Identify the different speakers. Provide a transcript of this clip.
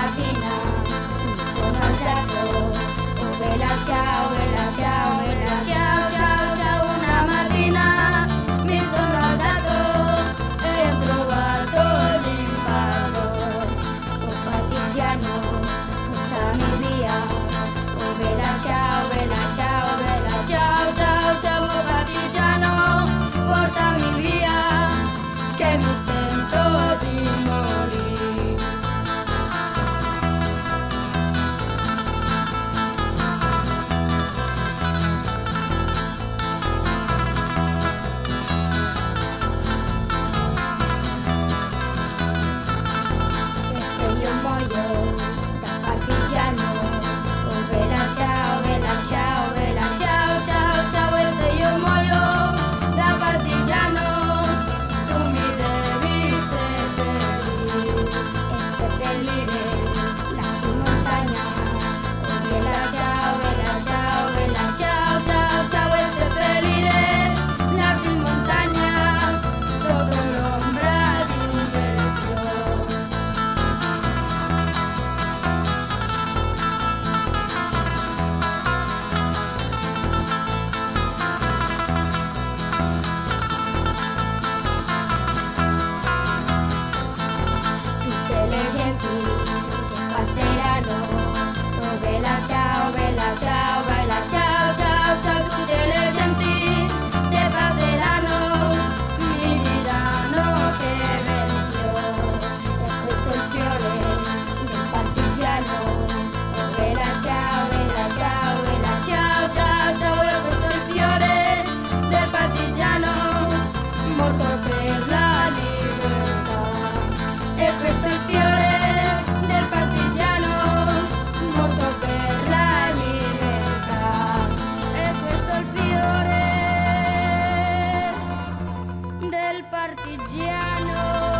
Speaker 1: matina mi son rasato bella ciao bella ciao txau, ciao una madina mi son trovato lì o patignano cammi via. Bella ciao bella ciao y paseanos, no vela, chao, vela. partigiano.